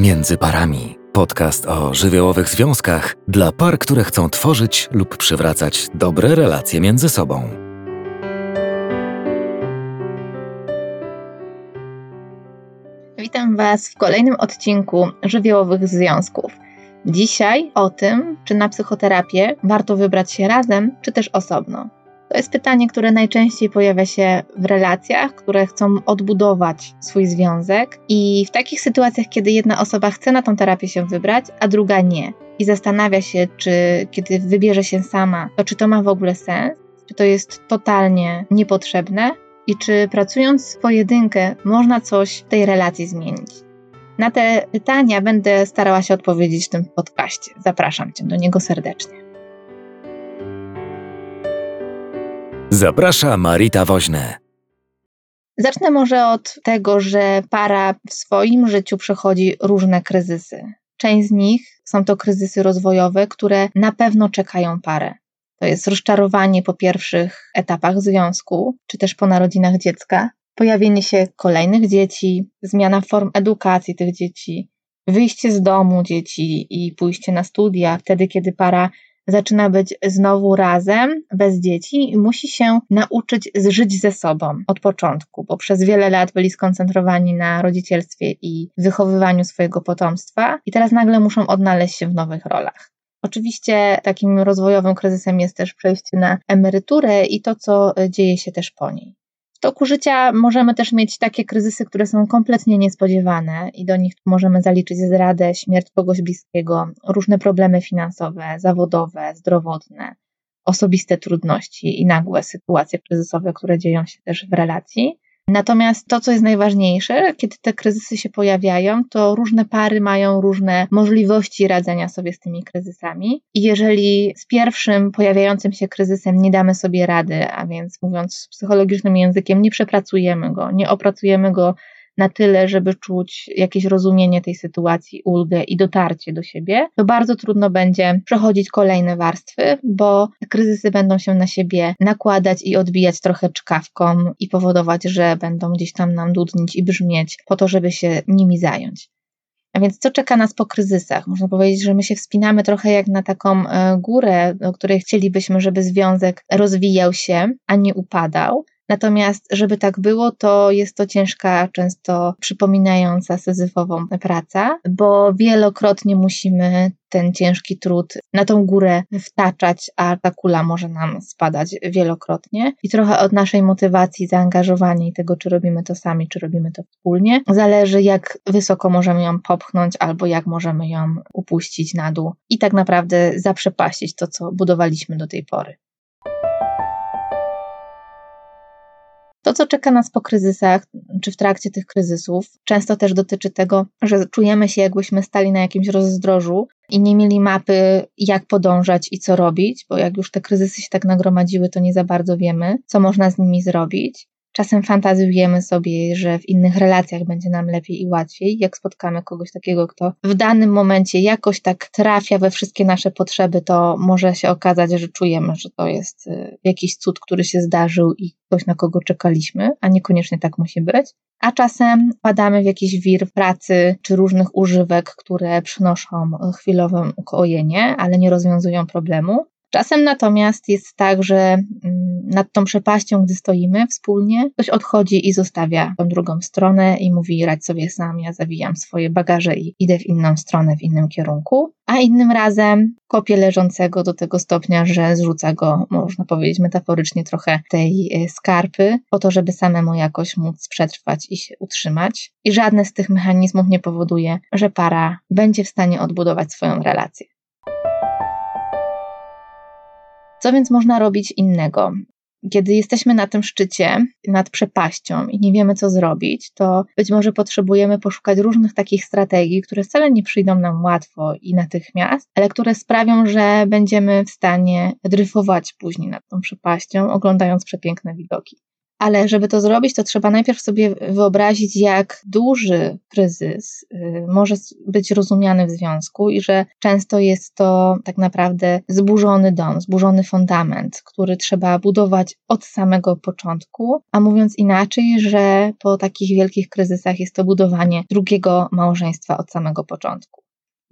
Między parami. Podcast o żywiołowych związkach dla par, które chcą tworzyć lub przywracać dobre relacje między sobą. Witam Was w kolejnym odcinku żywiołowych związków. Dzisiaj o tym, czy na psychoterapię warto wybrać się razem, czy też osobno. To jest pytanie, które najczęściej pojawia się w relacjach, które chcą odbudować swój związek, i w takich sytuacjach, kiedy jedna osoba chce na tą terapię się wybrać, a druga nie, i zastanawia się, czy kiedy wybierze się sama, to czy to ma w ogóle sens, czy to jest totalnie niepotrzebne i czy pracując w pojedynkę można coś w tej relacji zmienić. Na te pytania będę starała się odpowiedzieć w tym podcaście. Zapraszam Cię do niego serdecznie. Zaprasza Marita Woźne. Zacznę może od tego, że para w swoim życiu przechodzi różne kryzysy. Część z nich są to kryzysy rozwojowe, które na pewno czekają parę. To jest rozczarowanie po pierwszych etapach związku, czy też po narodzinach dziecka, pojawienie się kolejnych dzieci, zmiana form edukacji tych dzieci, wyjście z domu dzieci i pójście na studia, wtedy kiedy para zaczyna być znowu razem, bez dzieci i musi się nauczyć zżyć ze sobą od początku, bo przez wiele lat byli skoncentrowani na rodzicielstwie i wychowywaniu swojego potomstwa i teraz nagle muszą odnaleźć się w nowych rolach. Oczywiście takim rozwojowym kryzysem jest też przejście na emeryturę i to, co dzieje się też po niej. W toku życia możemy też mieć takie kryzysy, które są kompletnie niespodziewane i do nich możemy zaliczyć zdradę, śmierć kogoś bliskiego, różne problemy finansowe, zawodowe, zdrowotne, osobiste trudności i nagłe sytuacje kryzysowe, które dzieją się też w relacji. Natomiast to, co jest najważniejsze, kiedy te kryzysy się pojawiają, to różne pary mają różne możliwości radzenia sobie z tymi kryzysami. I jeżeli z pierwszym pojawiającym się kryzysem nie damy sobie rady, a więc mówiąc psychologicznym językiem, nie przepracujemy go, nie opracujemy go na tyle, żeby czuć jakieś rozumienie tej sytuacji, ulgę i dotarcie do siebie, to bardzo trudno będzie przechodzić kolejne warstwy, bo kryzysy będą się na siebie nakładać i odbijać trochę czkawką i powodować, że będą gdzieś tam nam dudnić i brzmieć po to, żeby się nimi zająć. A więc co czeka nas po kryzysach? Można powiedzieć, że my się wspinamy trochę jak na taką e, górę, do której chcielibyśmy, żeby związek rozwijał się, a nie upadał. Natomiast, żeby tak było, to jest to ciężka, często przypominająca sezyfową praca, bo wielokrotnie musimy ten ciężki trud na tą górę wtaczać, a ta kula może nam spadać wielokrotnie. I trochę od naszej motywacji, zaangażowania i tego, czy robimy to sami, czy robimy to wspólnie, zależy, jak wysoko możemy ją popchnąć, albo jak możemy ją upuścić na dół i tak naprawdę zaprzepaścić to, co budowaliśmy do tej pory. To, co czeka nas po kryzysach, czy w trakcie tych kryzysów, często też dotyczy tego, że czujemy się, jakbyśmy stali na jakimś rozdrożu i nie mieli mapy, jak podążać i co robić, bo jak już te kryzysy się tak nagromadziły, to nie za bardzo wiemy, co można z nimi zrobić. Czasem fantazjujemy sobie, że w innych relacjach będzie nam lepiej i łatwiej, jak spotkamy kogoś takiego, kto w danym momencie jakoś tak trafia we wszystkie nasze potrzeby, to może się okazać, że czujemy, że to jest y, jakiś cud, który się zdarzył i ktoś, na kogo czekaliśmy, a niekoniecznie tak musi być. A czasem padamy w jakiś wir pracy czy różnych używek, które przynoszą chwilowe ukojenie, ale nie rozwiązują problemu. Czasem natomiast jest tak, że mm, nad tą przepaścią, gdy stoimy wspólnie, ktoś odchodzi i zostawia tą drugą stronę i mówi: radź sobie sam, ja zawijam swoje bagaże i idę w inną stronę, w innym kierunku. A innym razem kopie leżącego do tego stopnia, że zrzuca go, można powiedzieć metaforycznie, trochę tej e, skarpy, po to, żeby samemu jakoś móc przetrwać i się utrzymać. I żadne z tych mechanizmów nie powoduje, że para będzie w stanie odbudować swoją relację. Co więc można robić innego? Kiedy jesteśmy na tym szczycie, nad przepaścią i nie wiemy, co zrobić, to być może potrzebujemy poszukać różnych takich strategii, które wcale nie przyjdą nam łatwo i natychmiast, ale które sprawią, że będziemy w stanie dryfować później nad tą przepaścią, oglądając przepiękne widoki. Ale żeby to zrobić, to trzeba najpierw sobie wyobrazić, jak duży kryzys y, może być rozumiany w związku i że często jest to tak naprawdę zburzony dom, zburzony fundament, który trzeba budować od samego początku, a mówiąc inaczej, że po takich wielkich kryzysach jest to budowanie drugiego małżeństwa od samego początku.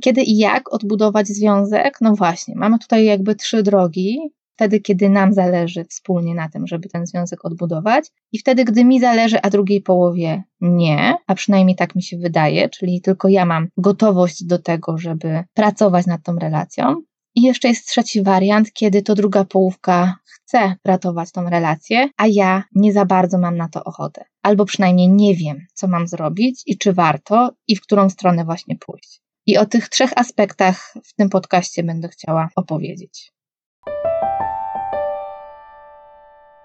Kiedy i jak odbudować związek? No właśnie, mamy tutaj jakby trzy drogi wtedy, kiedy nam zależy wspólnie na tym, żeby ten związek odbudować, i wtedy, gdy mi zależy, a drugiej połowie nie, a przynajmniej tak mi się wydaje, czyli tylko ja mam gotowość do tego, żeby pracować nad tą relacją. I jeszcze jest trzeci wariant, kiedy to druga połówka chce ratować tą relację, a ja nie za bardzo mam na to ochotę. Albo przynajmniej nie wiem, co mam zrobić i czy warto i w którą stronę właśnie pójść. I o tych trzech aspektach w tym podcaście będę chciała opowiedzieć.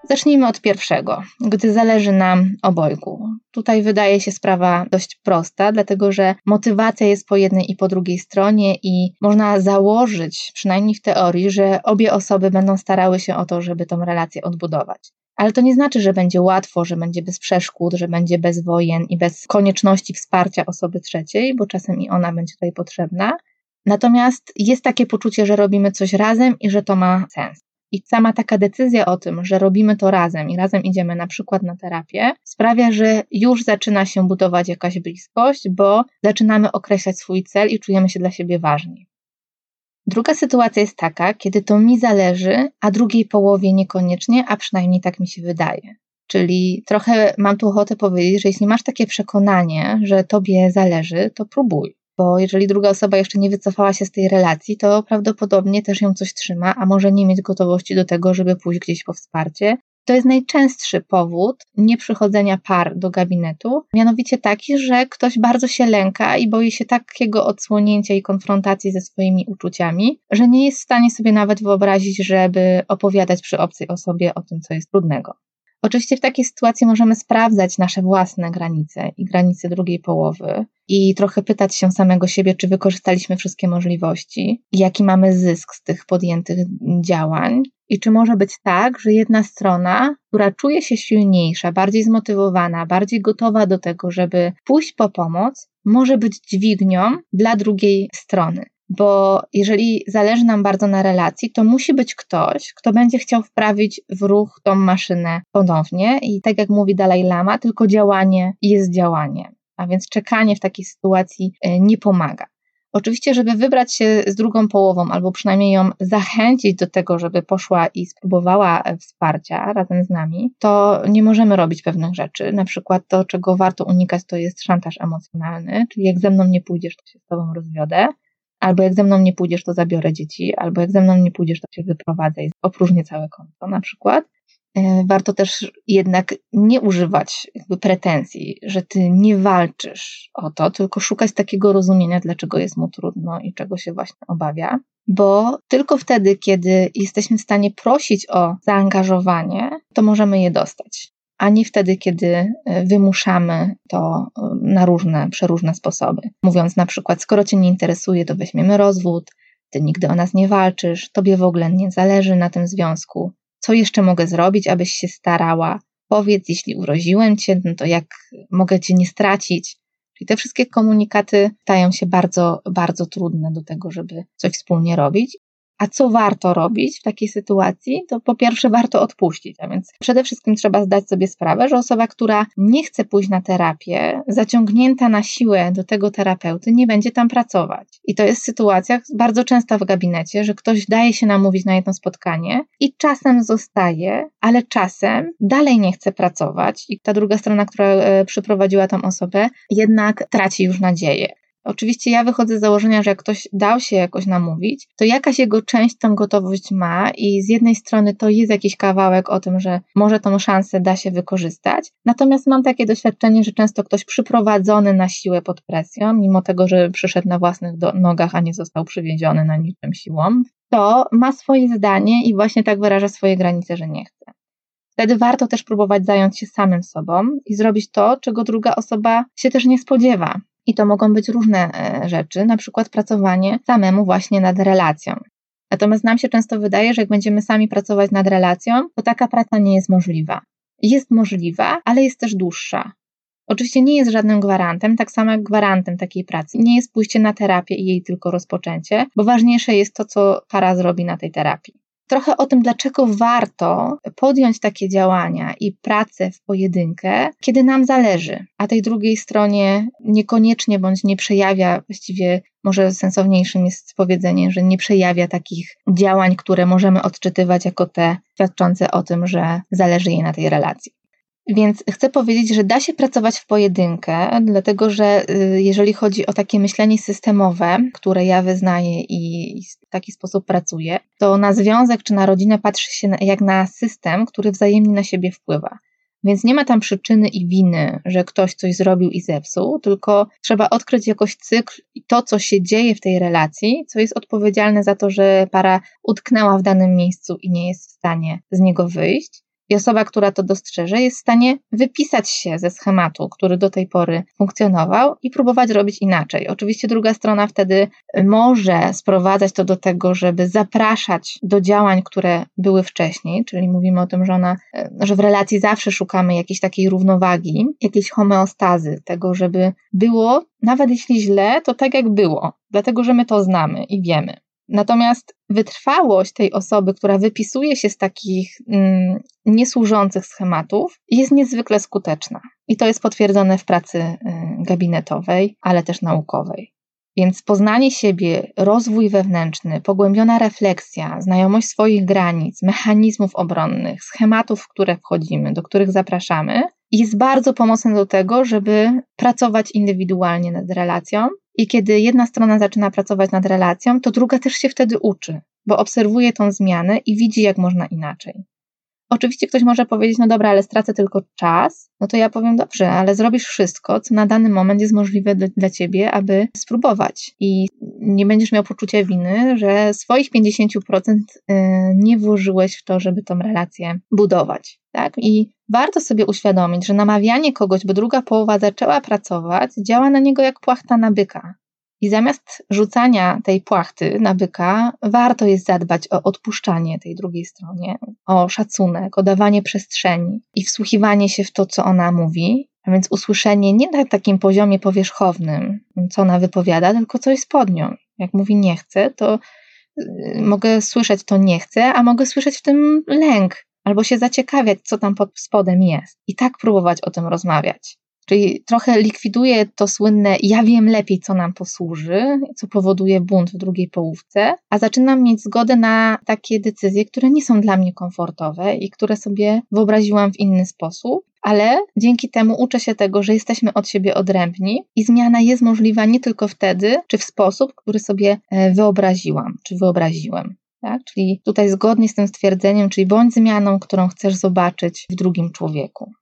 Zacznijmy od pierwszego, gdy zależy nam obojgu. Tutaj wydaje się sprawa dość prosta, dlatego że motywacja jest po jednej i po drugiej stronie i można założyć, przynajmniej w teorii, że obie osoby będą starały się o to, żeby tą relację odbudować. Ale to nie znaczy, że będzie łatwo, że będzie bez przeszkód, że będzie bez wojen i bez konieczności wsparcia osoby trzeciej, bo czasem i ona będzie tutaj potrzebna. Natomiast jest takie poczucie, że robimy coś razem i że to ma sens. I sama taka decyzja o tym, że robimy to razem i razem idziemy na przykład na terapię, sprawia, że już zaczyna się budować jakaś bliskość, bo zaczynamy określać swój cel i czujemy się dla siebie ważni. Druga sytuacja jest taka, kiedy to mi zależy, a drugiej połowie niekoniecznie, a przynajmniej tak mi się wydaje. Czyli trochę mam tu ochotę powiedzieć, że jeśli masz takie przekonanie, że tobie zależy, to próbuj bo jeżeli druga osoba jeszcze nie wycofała się z tej relacji, to prawdopodobnie też ją coś trzyma, a może nie mieć gotowości do tego, żeby pójść gdzieś po wsparcie. To jest najczęstszy powód nieprzychodzenia par do gabinetu, mianowicie taki, że ktoś bardzo się lęka i boi się takiego odsłonięcia i konfrontacji ze swoimi uczuciami, że nie jest w stanie sobie nawet wyobrazić, żeby opowiadać przy obcej osobie o tym, co jest trudnego. Oczywiście w takiej sytuacji możemy sprawdzać nasze własne granice i granice drugiej połowy i trochę pytać się samego siebie, czy wykorzystaliśmy wszystkie możliwości, jaki mamy zysk z tych podjętych działań. I czy może być tak, że jedna strona, która czuje się silniejsza, bardziej zmotywowana, bardziej gotowa do tego, żeby pójść po pomoc, może być dźwignią dla drugiej strony bo jeżeli zależy nam bardzo na relacji, to musi być ktoś, kto będzie chciał wprawić w ruch tą maszynę ponownie i tak jak mówi Dalaj Lama, tylko działanie jest działanie. A więc czekanie w takiej sytuacji e, nie pomaga. Oczywiście, żeby wybrać się z drugą połową, albo przynajmniej ją zachęcić do tego, żeby poszła i spróbowała e, wsparcia razem z nami, to nie możemy robić pewnych rzeczy. Na przykład to, czego warto unikać, to jest szantaż emocjonalny, czyli jak ze mną nie pójdziesz, to się z tobą rozwiodę albo jak ze mną nie pójdziesz, to zabiorę dzieci, albo jak ze mną nie pójdziesz, to się wyprowadzę i opróżnię całe konto na przykład. E, warto też jednak nie używać pretensji, że ty nie walczysz o to, tylko szukać takiego rozumienia, dlaczego jest mu trudno i czego się właśnie obawia. Bo tylko wtedy, kiedy jesteśmy w stanie prosić o zaangażowanie, to możemy je dostać a nie wtedy, kiedy e, wymuszamy to e, na różne, przeróżne sposoby. Mówiąc na przykład, skoro cię nie interesuje, to weźmiemy rozwód, ty nigdy o nas nie walczysz, tobie w ogóle nie zależy na tym związku. Co jeszcze mogę zrobić, abyś się starała? Powiedz, jeśli uroziłem cię, no to jak mogę cię nie stracić? Czyli te wszystkie komunikaty stają się bardzo, bardzo trudne do tego, żeby coś wspólnie robić. A co warto robić w takiej sytuacji? To po pierwsze warto odpuścić, a więc przede wszystkim trzeba zdać sobie sprawę, że osoba, która nie chce pójść na terapię, zaciągnięta na siłę do tego terapeuty, nie będzie tam pracować. I to jest sytuacja bardzo częsta w gabinecie, że ktoś daje się namówić na jedno spotkanie i czasem zostaje, ale czasem dalej nie chce pracować i ta druga strona, która e, przyprowadziła tą osobę, jednak traci już nadzieję. Oczywiście ja wychodzę z założenia, że jak ktoś dał się jakoś namówić, to jakaś jego część tą gotowość ma i z jednej strony to jest jakiś kawałek o tym, że może tą szansę da się wykorzystać. Natomiast mam takie doświadczenie, że często ktoś przyprowadzony na siłę pod presją, mimo tego, że przyszedł na własnych nogach, a nie został przywieziony na niczym siłą, to ma swoje zdanie i właśnie tak wyraża swoje granice, że nie chce. Wtedy warto też próbować zająć się samym sobą i zrobić to, czego druga osoba się też nie spodziewa. I to mogą być różne e, rzeczy, na przykład pracowanie samemu właśnie nad relacją. Natomiast nam się często wydaje, że jak będziemy sami pracować nad relacją, to taka praca nie jest możliwa. jest możliwa, ale jest też dłuższa. Oczywiście nie jest żadnym gwarantem, tak samo jak gwarantem takiej pracy nie jest pójście na terapię i jej tylko rozpoczęcie, bo ważniejsze jest to, co para zrobi na tej terapii. Trochę o tym, dlaczego warto podjąć takie działania i pracę w pojedynkę, kiedy nam zależy, a tej drugiej stronie niekoniecznie bądź nie przejawia, właściwie może sensowniejszym jest powiedzenie, że nie przejawia takich działań, które możemy odczytywać jako te świadczące o tym, że zależy jej na tej relacji. Więc chcę powiedzieć, że da się pracować w pojedynkę, dlatego że y, jeżeli chodzi o takie myślenie systemowe, które ja wyznaję i w taki sposób pracuję, to na związek czy na rodzinę patrzy się jak na system, który wzajemnie na siebie wpływa. Więc nie ma tam przyczyny i winy, że ktoś coś zrobił i zepsuł, tylko trzeba odkryć jakoś cykl i to, co się dzieje w tej relacji, co jest odpowiedzialne za to, że para utknęła w danym miejscu i nie jest w stanie z niego wyjść. Osoba, która to dostrzeże, jest w stanie wypisać się ze schematu, który do tej pory funkcjonował i próbować robić inaczej. Oczywiście druga strona wtedy może sprowadzać to do tego, żeby zapraszać do działań, które były wcześniej, czyli mówimy o tym, że, ona, że w relacji zawsze szukamy jakiejś takiej równowagi, jakiejś homeostazy, tego, żeby było, nawet jeśli źle, to tak jak było, dlatego że my to znamy i wiemy. Natomiast wytrwałość tej osoby, która wypisuje się z takich mm, niesłużących schematów, jest niezwykle skuteczna. I to jest potwierdzone w pracy y, gabinetowej, ale też naukowej. Więc poznanie siebie, rozwój wewnętrzny, pogłębiona refleksja, znajomość swoich granic, mechanizmów obronnych, schematów, w które wchodzimy, do których zapraszamy, jest bardzo pomocne do tego, żeby pracować indywidualnie nad relacją i kiedy jedna strona zaczyna pracować nad relacją, to druga też się wtedy uczy, bo obserwuje tą zmianę i widzi, jak można inaczej. Oczywiście ktoś może powiedzieć, no dobra, ale stracę tylko czas. No to ja powiem, dobrze, ale zrobisz wszystko, co na dany moment jest możliwe dla ciebie, aby spróbować. I nie będziesz miał poczucia winy, że swoich 50% y, nie włożyłeś w to, żeby tą relację budować. Tak? I warto sobie uświadomić, że namawianie kogoś, by druga połowa zaczęła pracować, działa na niego jak płachta na byka. I zamiast rzucania tej płachty na byka, warto jest zadbać o odpuszczanie tej drugiej stronie, o szacunek, o dawanie przestrzeni i wsłuchiwanie się w to, co ona mówi. A więc usłyszenie nie na takim poziomie powierzchownym, co ona wypowiada, tylko co jest pod nią. Jak mówi nie chcę, to y, mogę słyszeć to nie chcę, a mogę słyszeć w tym lęk, albo się zaciekawiać, co tam pod spodem jest. I tak próbować o tym rozmawiać. Czyli trochę likwiduje to słynne ja wiem lepiej, co nam posłuży, co powoduje bunt w drugiej połówce, a zaczynam mieć zgodę na takie decyzje, które nie są dla mnie komfortowe i które sobie wyobraziłam w inny sposób, ale dzięki temu uczę się tego, że jesteśmy od siebie odrębni i zmiana jest możliwa nie tylko wtedy, czy w sposób, który sobie e, wyobraziłam, czy wyobraziłem. Tak? Czyli tutaj zgodnie z tym stwierdzeniem, czyli bądź zmianą, którą chcesz zobaczyć w drugim człowieku.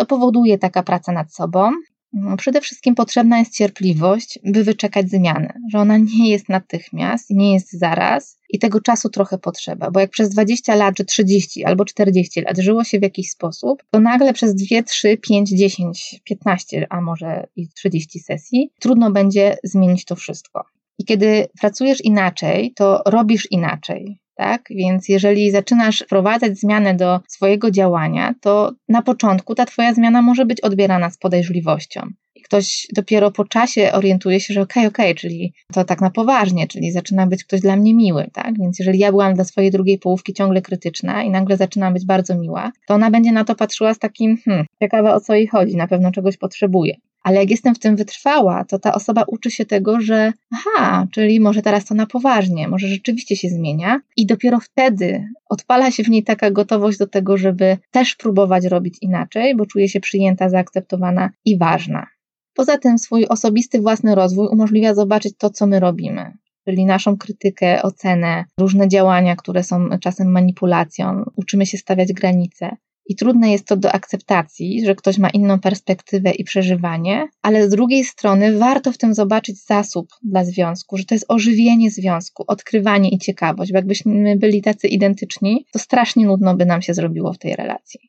Co powoduje taka praca nad sobą? No, przede wszystkim potrzebna jest cierpliwość, by wyczekać zmiany, że ona nie jest natychmiast, nie jest zaraz i tego czasu trochę potrzeba, bo jak przez 20 lat, czy 30 albo 40 lat żyło się w jakiś sposób, to nagle przez 2, 3, 5, 10, 15, a może i 30 sesji trudno będzie zmienić to wszystko. I kiedy pracujesz inaczej, to robisz inaczej tak? Więc jeżeli zaczynasz wprowadzać zmianę do swojego działania, to na początku ta twoja zmiana może być odbierana z podejrzliwością. I ktoś dopiero po czasie orientuje się, że okej, okay, okej, okay, czyli to tak na poważnie, czyli zaczyna być ktoś dla mnie miły, tak? Więc jeżeli ja byłam dla swojej drugiej połówki ciągle krytyczna i nagle zaczyna być bardzo miła, to ona będzie na to patrzyła z takim, hmm, ciekawe o co jej chodzi, na pewno czegoś potrzebuje. Ale jak jestem w tym wytrwała, to ta osoba uczy się tego, że aha, czyli może teraz to na poważnie, może rzeczywiście się zmienia, i dopiero wtedy odpala się w niej taka gotowość do tego, żeby też próbować robić inaczej, bo czuje się przyjęta, zaakceptowana i ważna. Poza tym, swój osobisty własny rozwój umożliwia zobaczyć to, co my robimy, czyli naszą krytykę, ocenę, różne działania, które są czasem manipulacją. Uczymy się stawiać granice. I trudne jest to do akceptacji, że ktoś ma inną perspektywę i przeżywanie, ale z drugiej strony warto w tym zobaczyć zasób dla związku, że to jest ożywienie związku, odkrywanie i ciekawość, bo jakbyśmy byli tacy identyczni, to strasznie nudno by nam się zrobiło w tej relacji.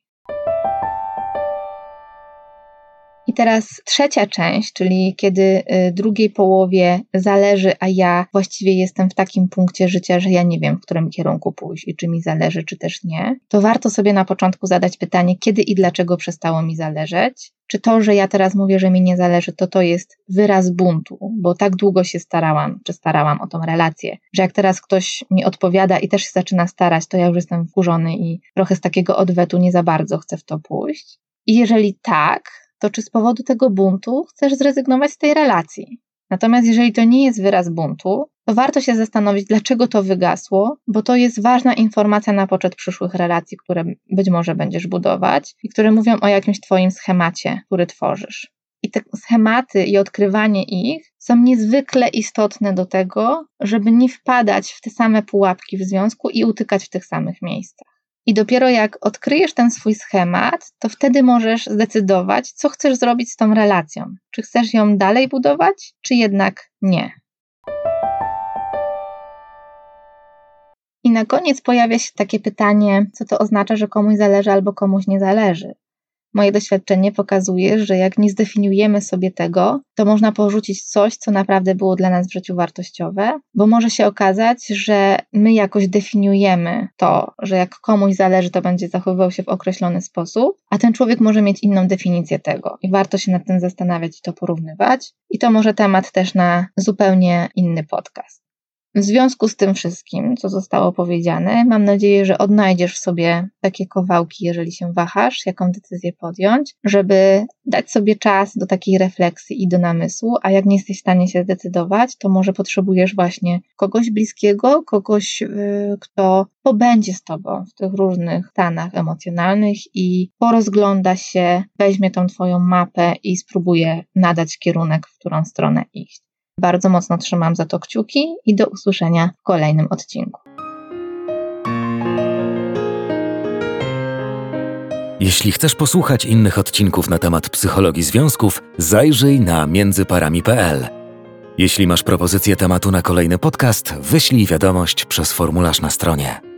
I teraz trzecia część, czyli kiedy y, drugiej połowie zależy, a ja właściwie jestem w takim punkcie życia, że ja nie wiem, w którym kierunku pójść i czy mi zależy, czy też nie, to warto sobie na początku zadać pytanie, kiedy i dlaczego przestało mi zależeć. Czy to, że ja teraz mówię, że mi nie zależy, to to jest wyraz buntu, bo tak długo się starałam, czy starałam o tą relację, że jak teraz ktoś mi odpowiada i też się zaczyna starać, to ja już jestem wkurzony i trochę z takiego odwetu nie za bardzo chcę w to pójść. I jeżeli tak, to czy z powodu tego buntu chcesz zrezygnować z tej relacji? Natomiast jeżeli to nie jest wyraz buntu, to warto się zastanowić, dlaczego to wygasło, bo to jest ważna informacja na poczet przyszłych relacji, które być może będziesz budować i które mówią o jakimś Twoim schemacie, który tworzysz. I te schematy i odkrywanie ich są niezwykle istotne do tego, żeby nie wpadać w te same pułapki w związku i utykać w tych samych miejscach. I dopiero jak odkryjesz ten swój schemat, to wtedy możesz zdecydować, co chcesz zrobić z tą relacją. Czy chcesz ją dalej budować, czy jednak nie. I na koniec pojawia się takie pytanie, co to oznacza, że komuś zależy albo komuś nie zależy. Moje doświadczenie pokazuje, że jak nie zdefiniujemy sobie tego, to można porzucić coś, co naprawdę było dla nas w życiu wartościowe, bo może się okazać, że my jakoś definiujemy to, że jak komuś zależy, to będzie zachowywał się w określony sposób, a ten człowiek może mieć inną definicję tego i warto się nad tym zastanawiać i to porównywać. I to może temat też na zupełnie inny podcast. W związku z tym wszystkim, co zostało powiedziane, mam nadzieję, że odnajdziesz w sobie takie kawałki, jeżeli się wahasz, jaką decyzję podjąć, żeby dać sobie czas do takiej refleksji i do namysłu, a jak nie jesteś w stanie się zdecydować, to może potrzebujesz właśnie kogoś bliskiego, kogoś, yy, kto pobędzie z tobą w tych różnych stanach emocjonalnych i porozgląda się, weźmie tą twoją mapę i spróbuje nadać kierunek, w którą stronę iść. Bardzo mocno trzymam za to kciuki i do usłyszenia w kolejnym odcinku. Jeśli chcesz posłuchać innych odcinków na temat psychologii związków, zajrzyj na międzyparami.pl. Jeśli masz propozycję tematu na kolejny podcast, wyślij wiadomość przez formularz na stronie.